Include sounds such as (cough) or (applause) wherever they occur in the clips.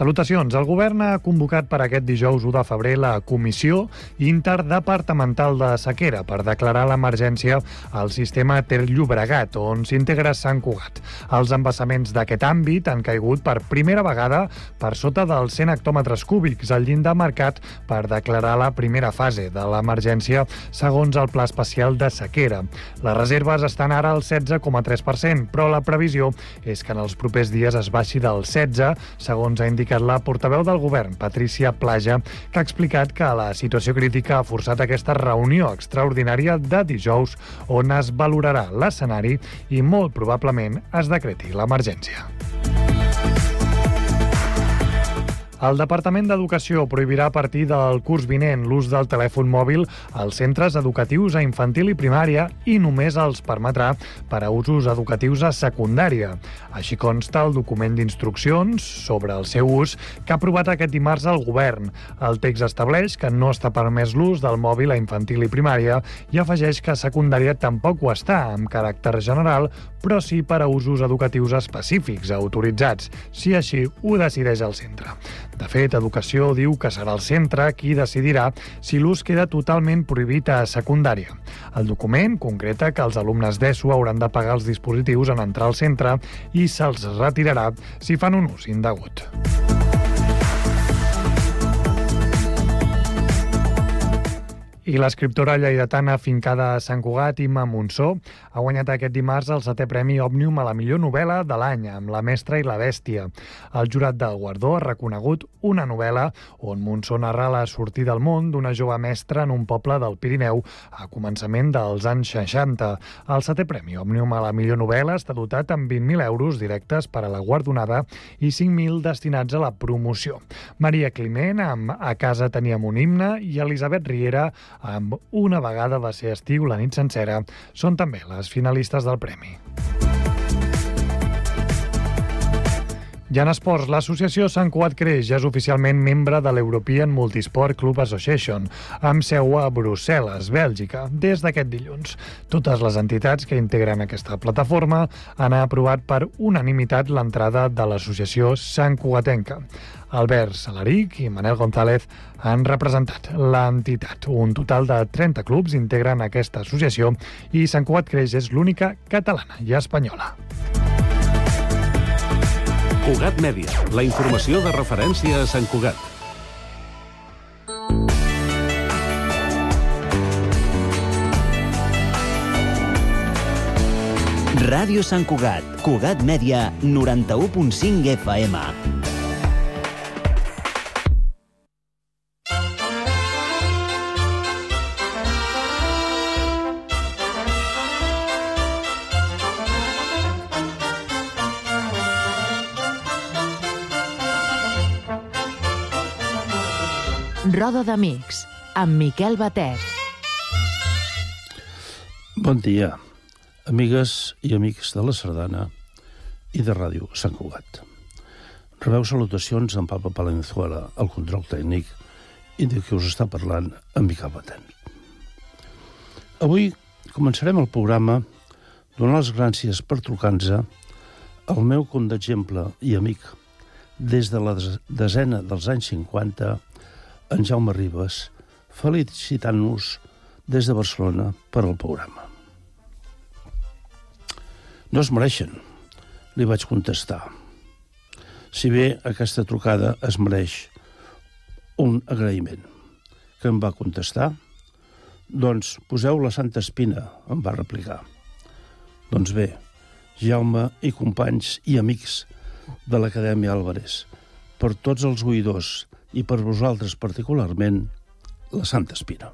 Salutacions. El govern ha convocat per aquest dijous 1 de febrer la Comissió Interdepartamental de Sequera per declarar l'emergència al sistema Ter Llobregat, on s'integra Sant Cugat. Els embassaments d'aquest àmbit han caigut per primera vegada per sota dels 100 hectòmetres cúbics, el llindar marcat per declarar la primera fase de l'emergència segons el Pla Especial de Sequera. Les reserves estan ara al 16,3%, però la previsió és que en els propers dies es baixi del 16, segons ha indicat indicat la portaveu del govern, Patricia Plaja, que ha explicat que la situació crítica ha forçat aquesta reunió extraordinària de dijous on es valorarà l'escenari i molt probablement es decreti l'emergència. El Departament d'Educació prohibirà a partir del curs vinent l'ús del telèfon mòbil als centres educatius a infantil i primària i només els permetrà per a usos educatius a secundària. Així consta el document d'instruccions sobre el seu ús que ha aprovat aquest dimarts el govern. El text estableix que no està permès l'ús del mòbil a infantil i primària i afegeix que a secundària tampoc ho està, amb caràcter general, però sí per a usos educatius específics autoritzats, si així ho decideix el centre. De fet, Educació diu que serà el centre qui decidirà si l'ús queda totalment prohibit a secundària. El document concreta que els alumnes d'ESO hauran de pagar els dispositius en entrar al centre i se'ls retirarà si fan un ús indegut. I l'escriptora lleidatana fincada a Sant Cugat, Imma Monsó, ha guanyat aquest dimarts el setè Premi Òmnium a la millor novel·la de l'any, amb La mestra i la bèstia. El jurat del guardó ha reconegut una novel·la on Monsó narra la sortida al món d'una jove mestra en un poble del Pirineu a començament dels anys 60. El setè Premi Òmnium a la millor novel·la està dotat amb 20.000 euros directes per a la guardonada i 5.000 destinats a la promoció. Maria Climent, amb A casa teníem un himne, i Elisabet Riera, amb Una vegada va ser estiu la nit sencera, són també les finalistes del premi. Ja en esports, l'associació Sant Cuat Creix ja és oficialment membre de l'European Multisport Club Association, amb seu a Brussel·les, Bèlgica, des d'aquest dilluns. Totes les entitats que integren aquesta plataforma han aprovat per unanimitat l'entrada de l'associació Sant Cuatenca. Albert Salaric i Manel González han representat l'entitat. Un total de 30 clubs integren aquesta associació i Sant Cugat Creix és l'única catalana i espanyola. Cugat Mèdia, la informació de referència a Sant Cugat. Ràdio Sant Cugat, Cugat Mèdia, 91.5 FM. Roda d'Amics, amb Miquel Batet. Bon dia, amigues i amics de la Sardana i de Ràdio Sant Cugat. Rebeu salutacions d'en Papa Palenzuela, el control tècnic, i de qui us està parlant en Miquel Batet. Avui començarem el programa donant les gràcies per trucar-nos al meu d'exemple i amic des de la desena dels anys 50 en Jaume Ribes, felicitant-nos des de Barcelona per al programa. No es mereixen, li vaig contestar. Si bé aquesta trucada es mereix un agraïment, que em va contestar, doncs poseu la Santa Espina, em va replicar. Doncs bé, Jaume i companys i amics de l'Acadèmia Álvarez, per tots els oïdors i per vosaltres particularment, la Santa Espina.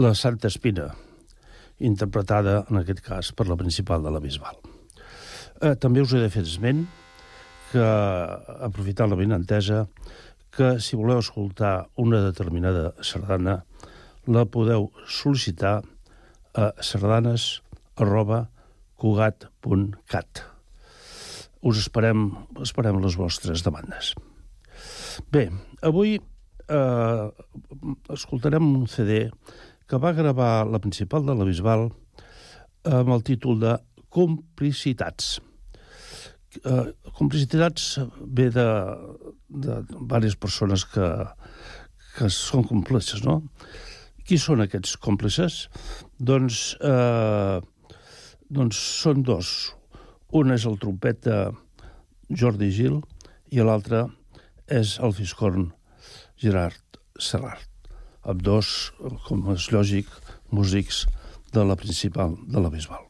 La Santa Espina, interpretada en aquest cas per la principal de la Bisbal. Eh, també us he de fer esment que, aprofitant la benentesa, que si voleu escoltar una determinada sardana, la podeu sol·licitar a sardanes arroba cugat.cat. Us esperem, esperem les vostres demandes. Bé, avui eh, escoltarem un CD que va gravar la principal de la Bisbal amb el títol de Complicitats. Eh, complicitats ve de, de diverses persones que, que són còmplices, no? Qui són aquests còmplices? Doncs, eh, doncs són dos. Un és el trompeta Jordi Gil i l'altre és el fiscorn Gerard Serrat, amb dos, com és lògic, músics de la principal de la Bisbal.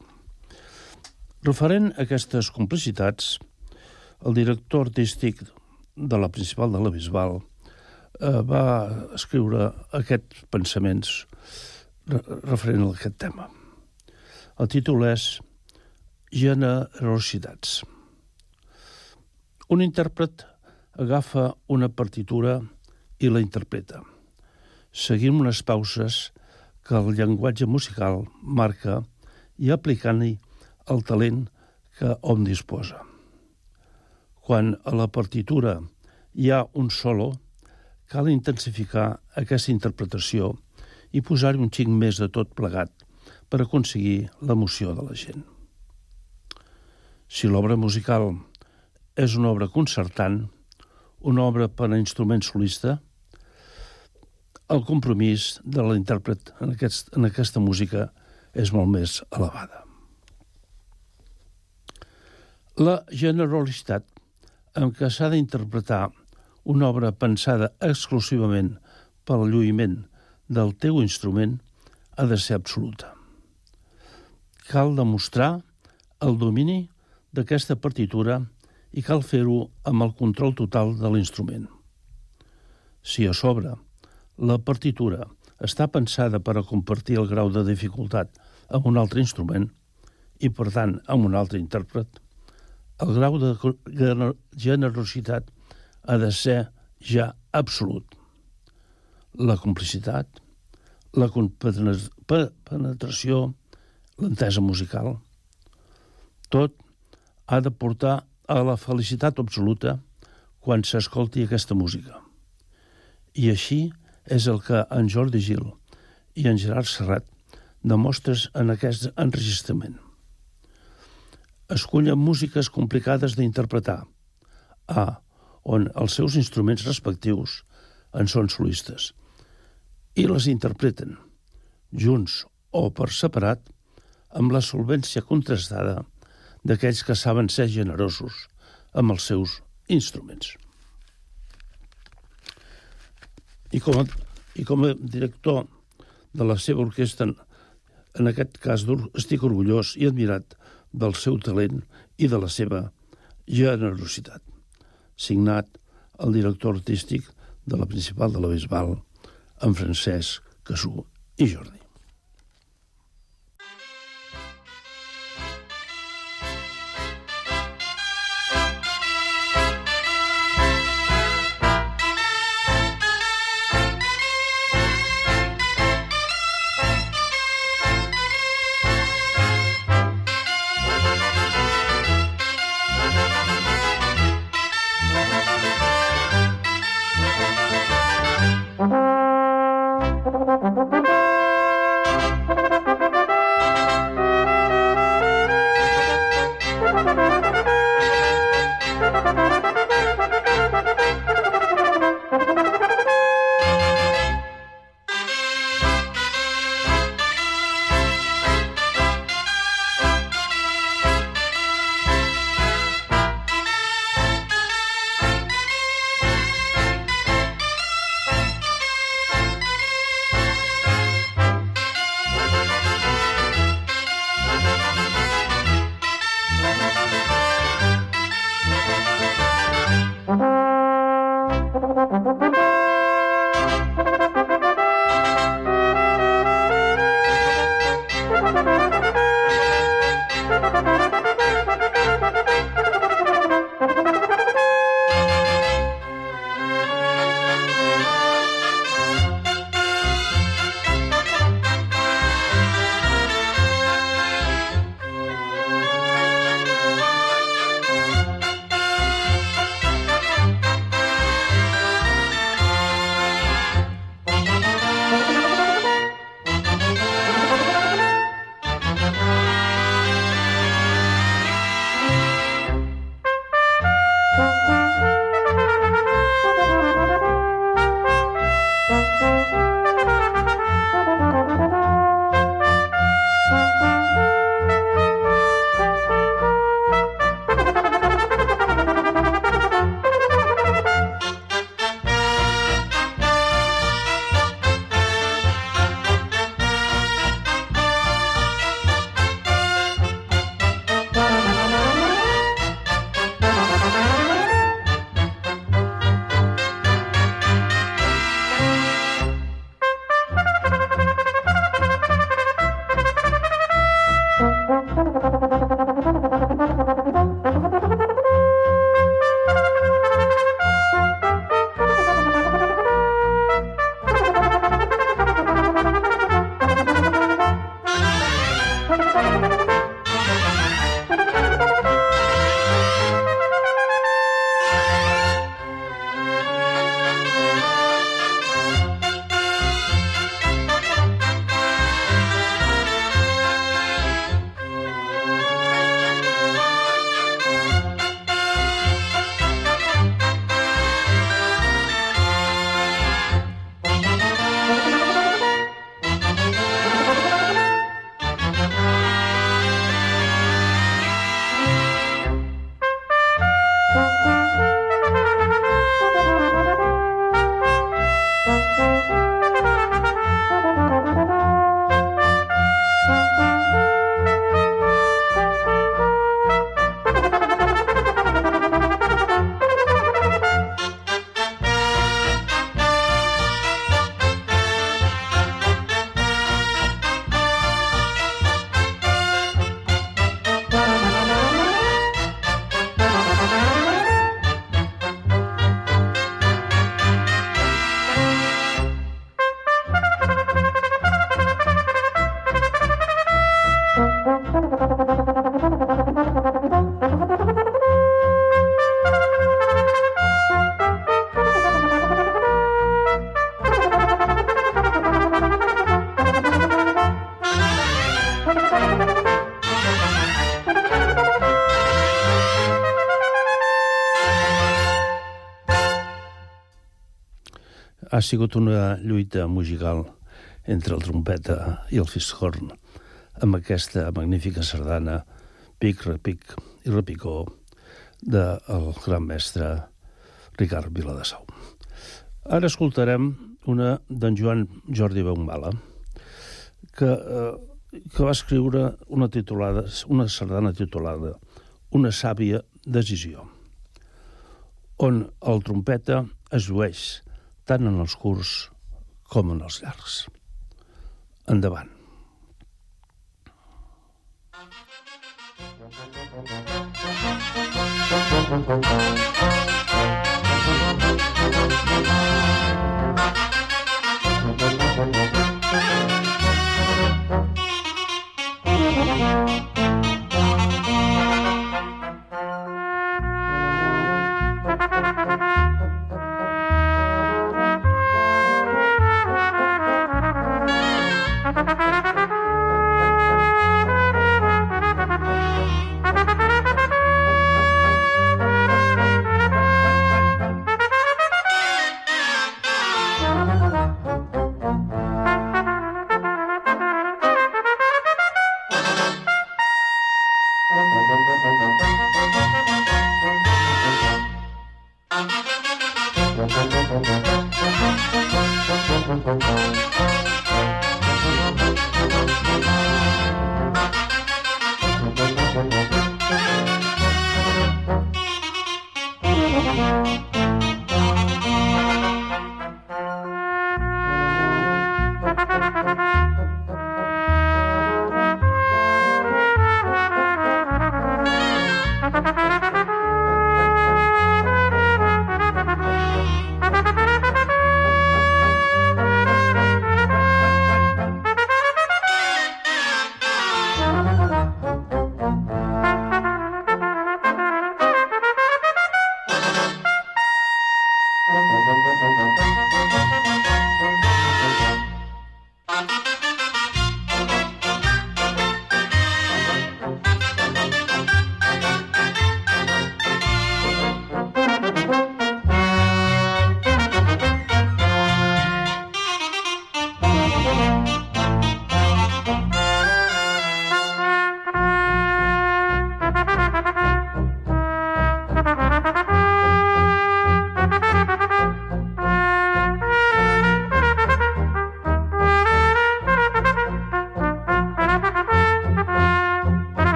Referent a aquestes complicitats, el director artístic de la principal de la Bisbal eh, va escriure aquests pensaments referent a aquest tema. El títol és Generositats. Un intèrpret agafa una partitura i la interpreta, seguint unes pauses que el llenguatge musical marca i aplicant-hi el talent que hom disposa. Quan a la partitura hi ha un solo, cal intensificar aquesta interpretació i posar-hi un xic més de tot plegat per aconseguir l'emoció de la gent. Si l'obra musical és una obra concertant, una obra per a instrument solista, el compromís de l'intèrpret en, aquest, en aquesta música és molt més elevada. La generositat amb què s'ha d'interpretar una obra pensada exclusivament pel lluïment del teu instrument ha de ser absoluta. Cal demostrar el domini d'aquesta partitura i cal fer-ho amb el control total de l'instrument. Si a sobre la partitura està pensada per a compartir el grau de dificultat amb un altre instrument i, per tant, amb un altre intèrpret, el grau de generositat ha de ser ja absolut. La complicitat, la penetració, l'entesa musical, tot ha de portar a la felicitat absoluta quan s'escolti aquesta música. I així és el que en Jordi Gil i en Gerard Serrat demostres en aquest enregistrament. Escullen músiques complicades d'interpretar, a on els seus instruments respectius en són solistes, i les interpreten, junts o per separat, amb la solvència contrastada d'aquells que saben ser generosos amb els seus instruments. I com a, i com a director de la seva orquestra, en aquest cas estic orgullós i admirat del seu talent i de la seva generositat. Signat el director artístic de la principal de la Bisbal, en Francesc Casú i Jordi. Ha sigut una lluita musical entre el trompeta i el fiscorn amb aquesta magnífica sardana Pic, repic i repicó del gran mestre Ricard Viladasau. Ara escoltarem una d'en Joan Jordi Beumala, que, eh, que va escriure una, titulada, una sardana titulada Una sàvia decisió, on el trompeta es llueix tant en els curts com en els llargs. Endavant. Endavant.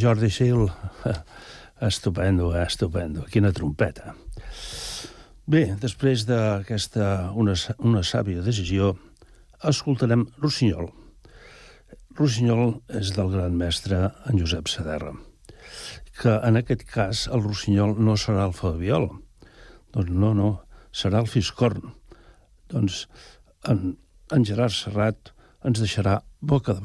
Jordi Sil, (laughs) estupendo, eh? estupendo, quina trompeta. Bé, després d'aquesta una, una sàvia decisió, escoltarem Rossinyol. Rossinyol és del gran mestre en Josep Saderra, que en aquest cas el Rossinyol no serà el Fabiol, doncs no, no, serà el Fiscorn. Doncs en, en Gerard Serrat ens deixarà boca de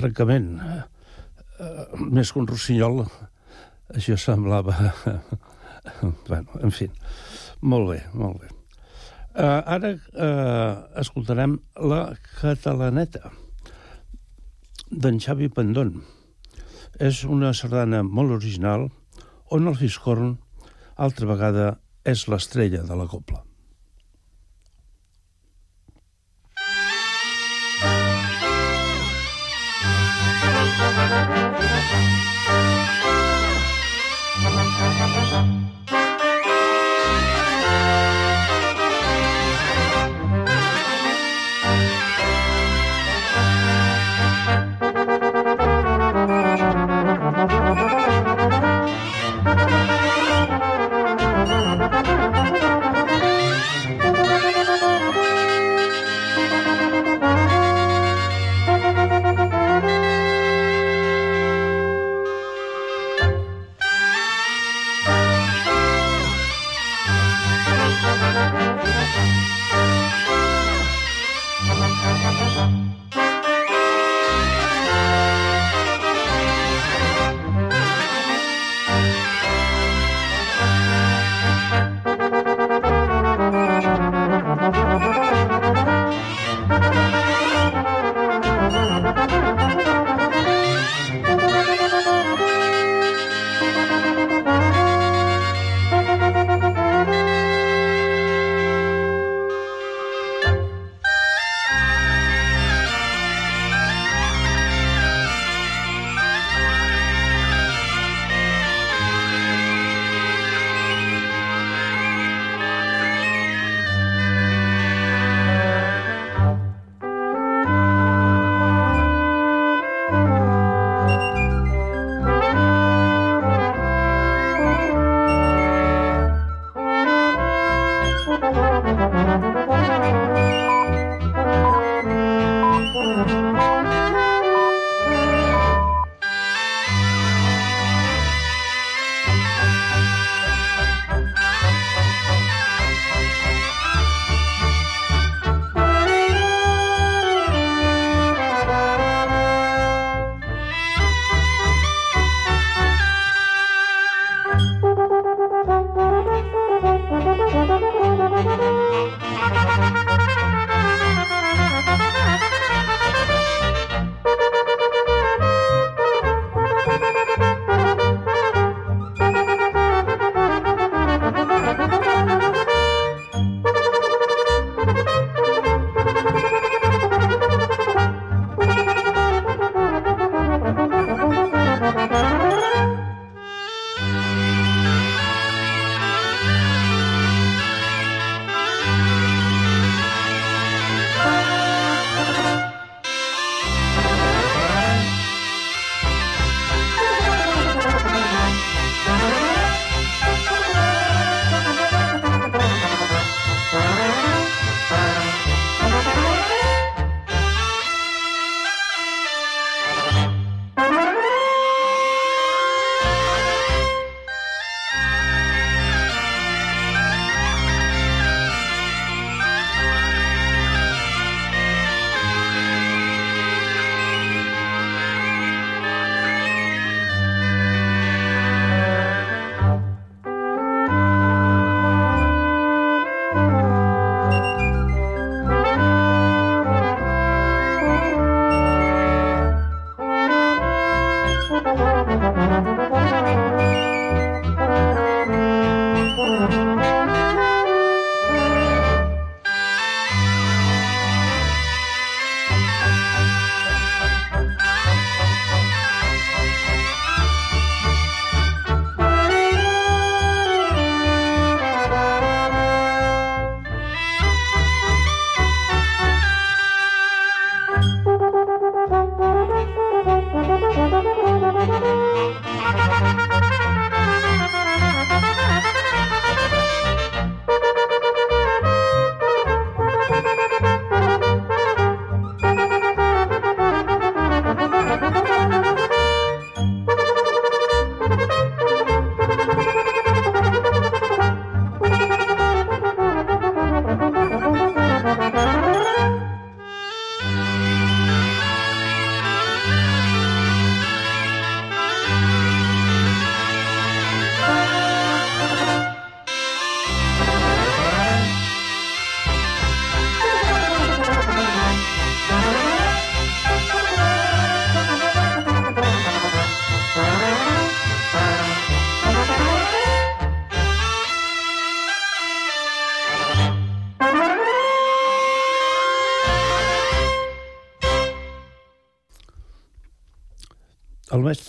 francament, uh, més que un rossinyol, això semblava... (laughs) bueno, en fi, molt bé, molt bé. Uh, ara uh, escoltarem la catalaneta d'en Xavi Pendón. És una sardana molt original on el fiscorn altra vegada és l'estrella de la copla.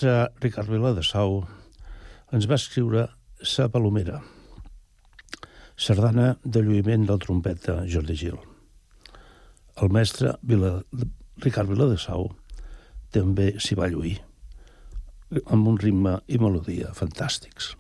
Mestre Ricard Vila de Sau ens va escriure Sa Palomera, sardana de lluïment del trompeta Jordi Gil. El mestre Vila, Ricard Vila de Sau també s'hi va lluir, amb un ritme i melodia fantàstics.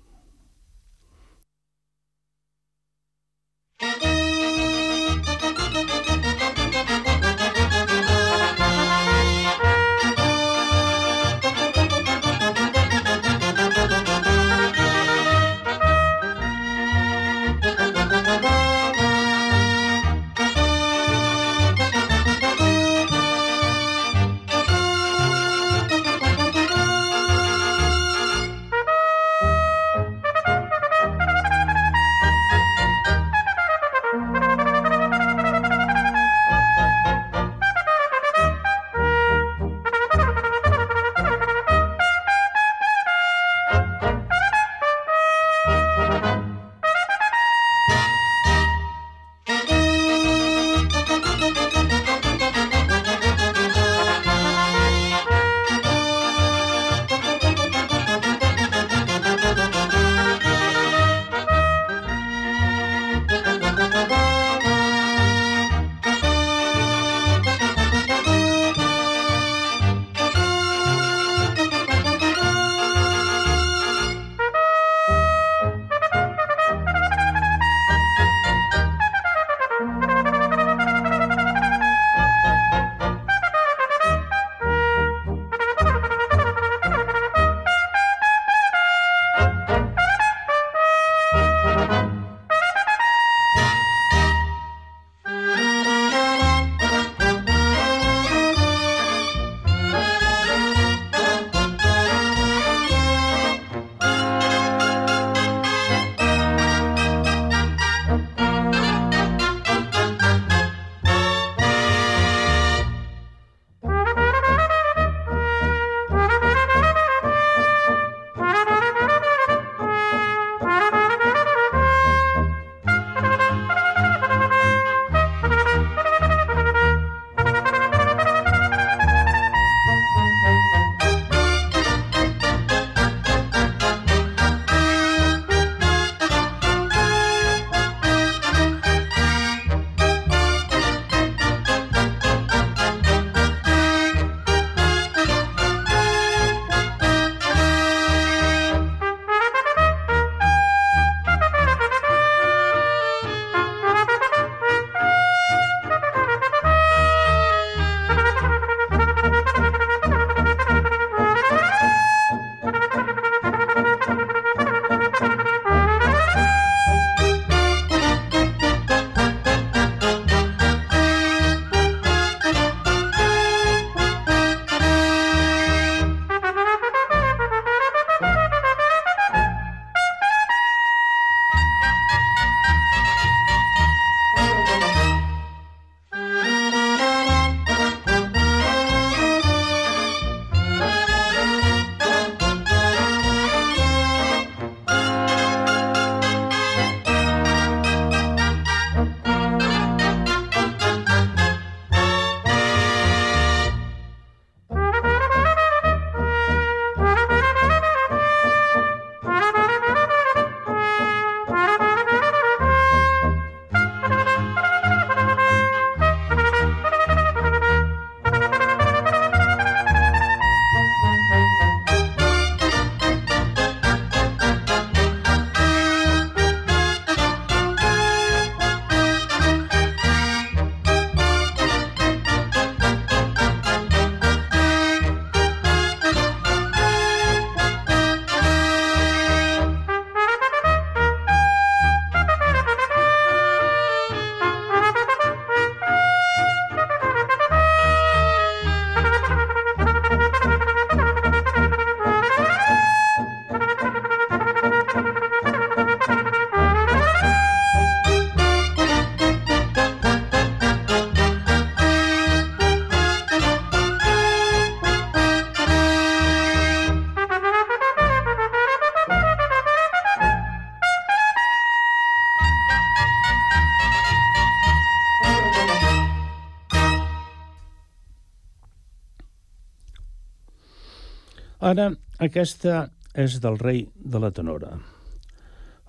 Ara, aquesta és del rei de la tenora,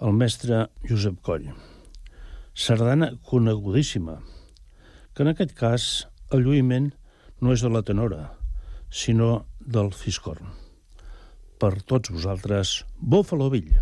el mestre Josep Coll. Sardana conegudíssima, que en aquest cas el lluïment no és de la tenora, sinó del fiscorn. Per tots vosaltres, Búfalo Bill.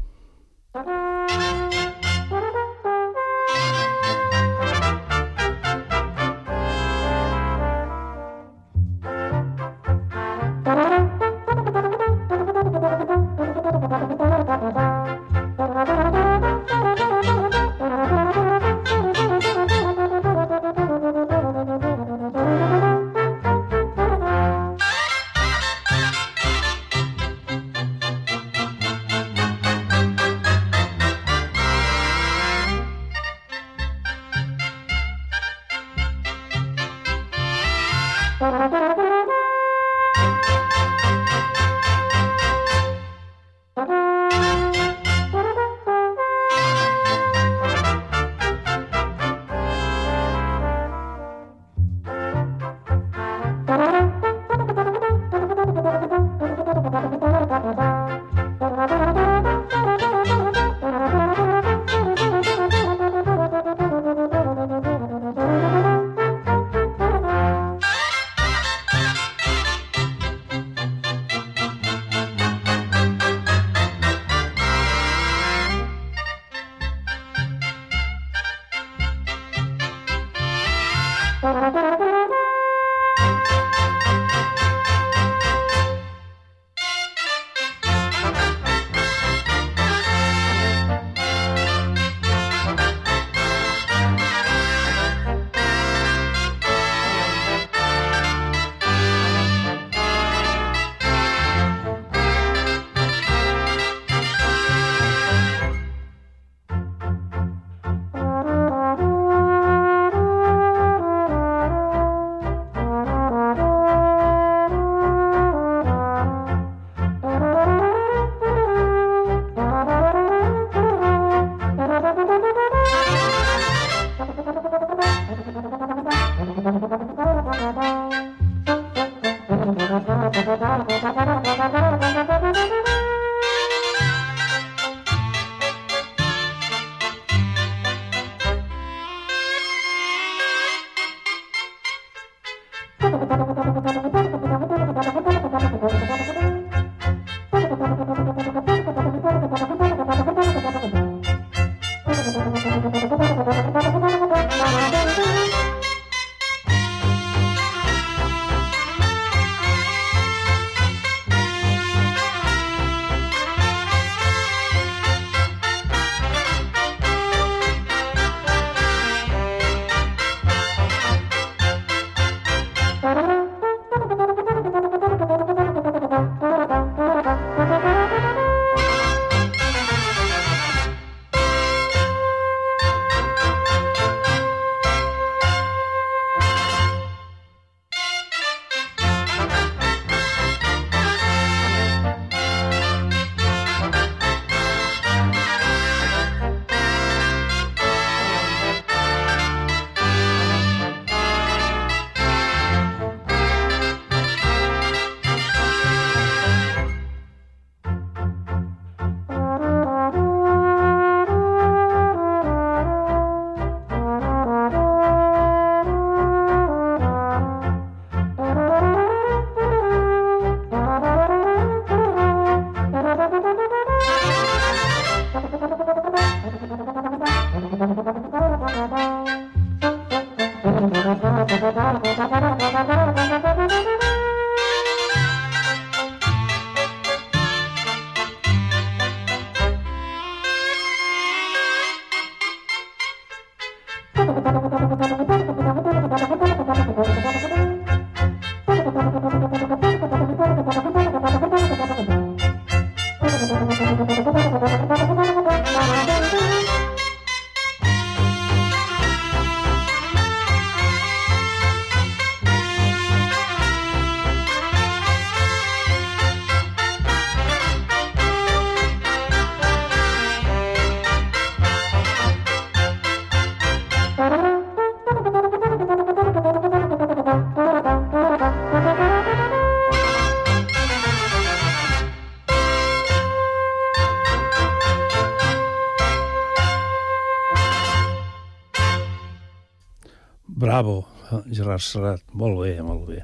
Gerard Serrat. Molt bé, molt bé.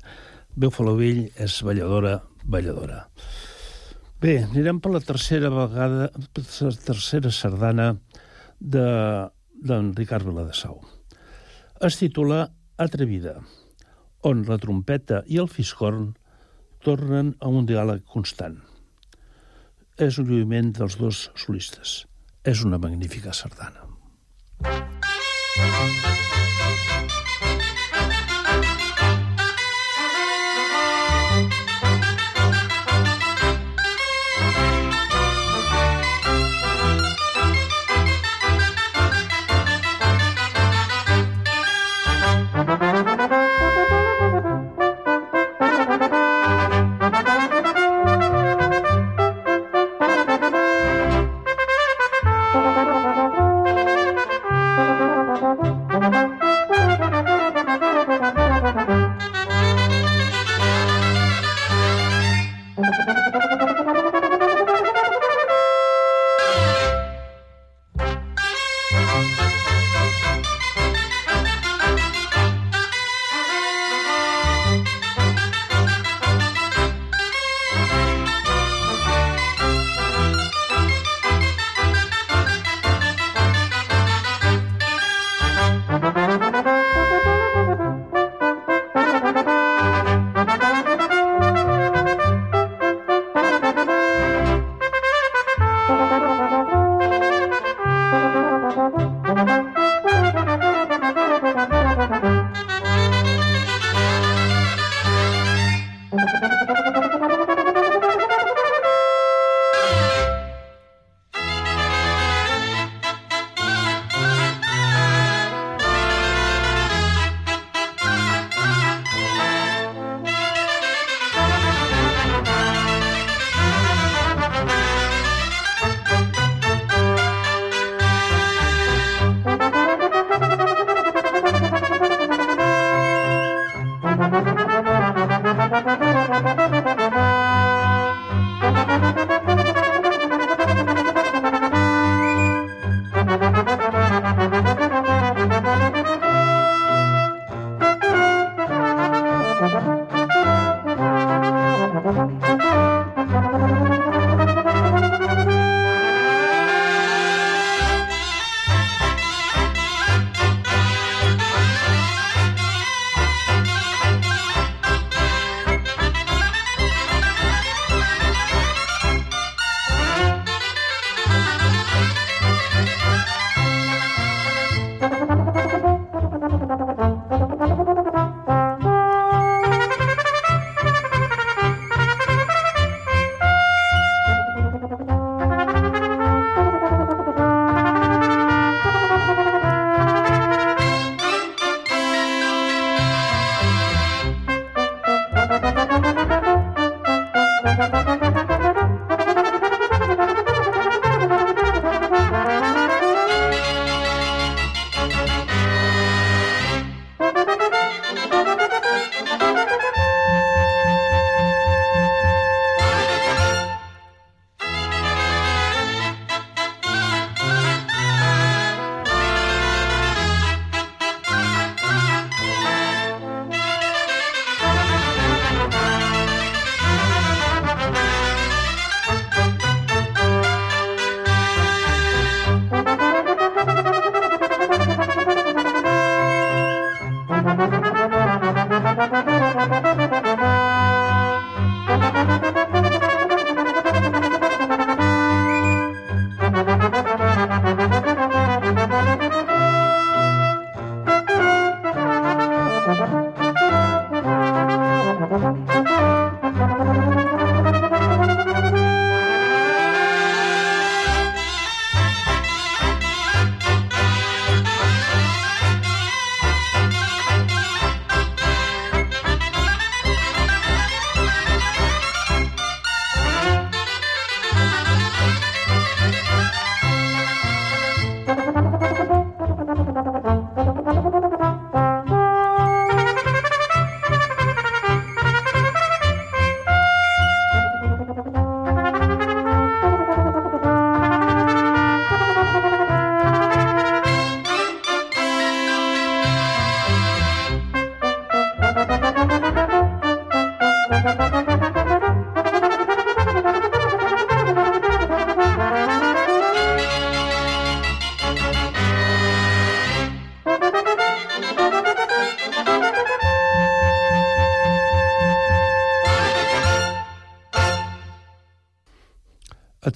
Veu Falovell és balladora, balladora. Bé, anirem per la tercera vegada, per la tercera sardana d'en de, Ricard Viladasau. Es titula Atrevida, on la trompeta i el fiscorn tornen a un diàleg constant. És un lluïment dels dos solistes. És una magnífica sardana. Thank you.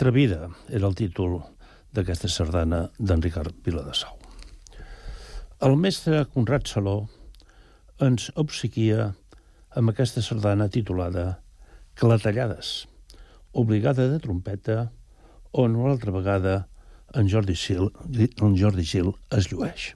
Atrevida era el títol d'aquesta sardana d'en Ricard Viladasau. El mestre Conrad Saló ens obsequia amb aquesta sardana titulada Clatellades, obligada de trompeta, on una altra vegada en Jordi, Sil, en Jordi Gil es llueix.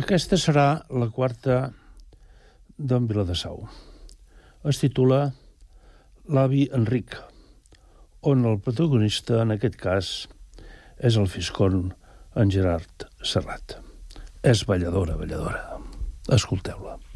Aquesta serà la quarta d'en Viladasau. Es titula L'avi Enric, on el protagonista, en aquest cas, és el fiscon en Gerard Serrat. és balladora, balladora. Escolteu-la.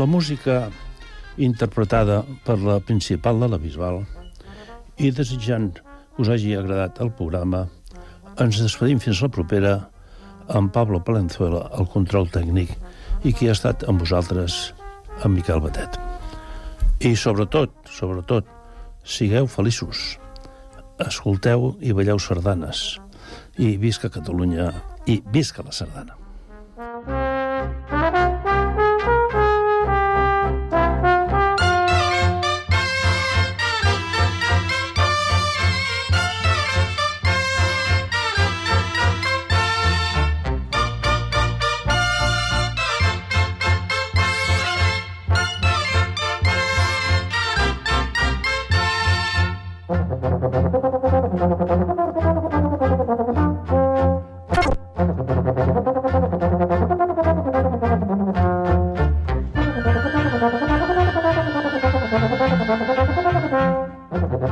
La música interpretada per la principal de la Bisbal i desitjant que us hagi agradat el programa, ens despedim fins la propera amb Pablo Palenzuela, el control tècnic, i qui ha estat amb vosaltres, en Miquel Batet. I sobretot, sobretot, sigueu feliços, escolteu i balleu sardanes, i visca Catalunya i visca la sardana.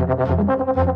ありがとうございました。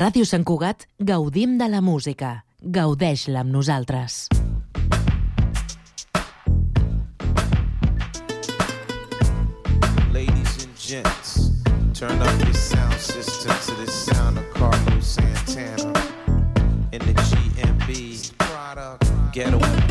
Ràdio Sant Cugat gaudim de la música. Gaudeix-la amb nosaltres. Ladies and gents, turn up your sound system to the sound of Carlos Santana in the GMB Ghetto Blues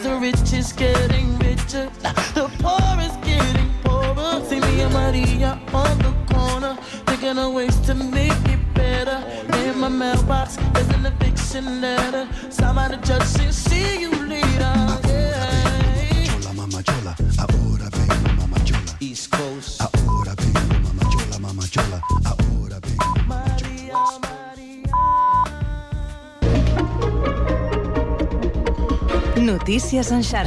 As the rich is getting richer, the poor is getting poorer. See me and Maria on the corner, thinking of ways to make it better. In my mailbox, there's an eviction letter. The judge Notícies en xarxa.